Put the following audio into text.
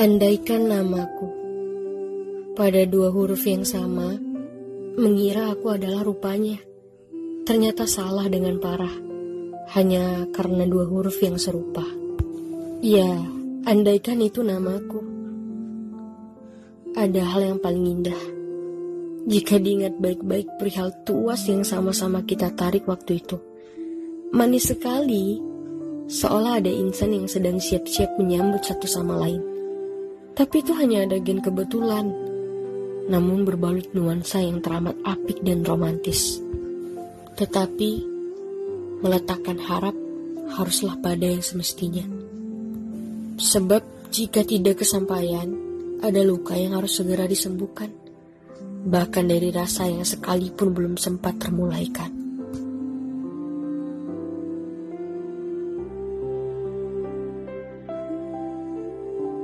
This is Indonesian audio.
Andaikan namaku pada dua huruf yang sama, mengira aku adalah rupanya. Ternyata salah dengan parah, hanya karena dua huruf yang serupa. Ya, andaikan itu namaku. Ada hal yang paling indah. Jika diingat baik-baik perihal tuas yang sama-sama kita tarik waktu itu. Manis sekali, seolah ada insan yang sedang siap-siap menyambut satu sama lain. Tapi itu hanya ada gen kebetulan, namun berbalut nuansa yang teramat apik dan romantis. Tetapi, meletakkan harap haruslah pada yang semestinya. Sebab jika tidak kesampaian, ada luka yang harus segera disembuhkan. Bahkan dari rasa yang sekalipun belum sempat termulaikan.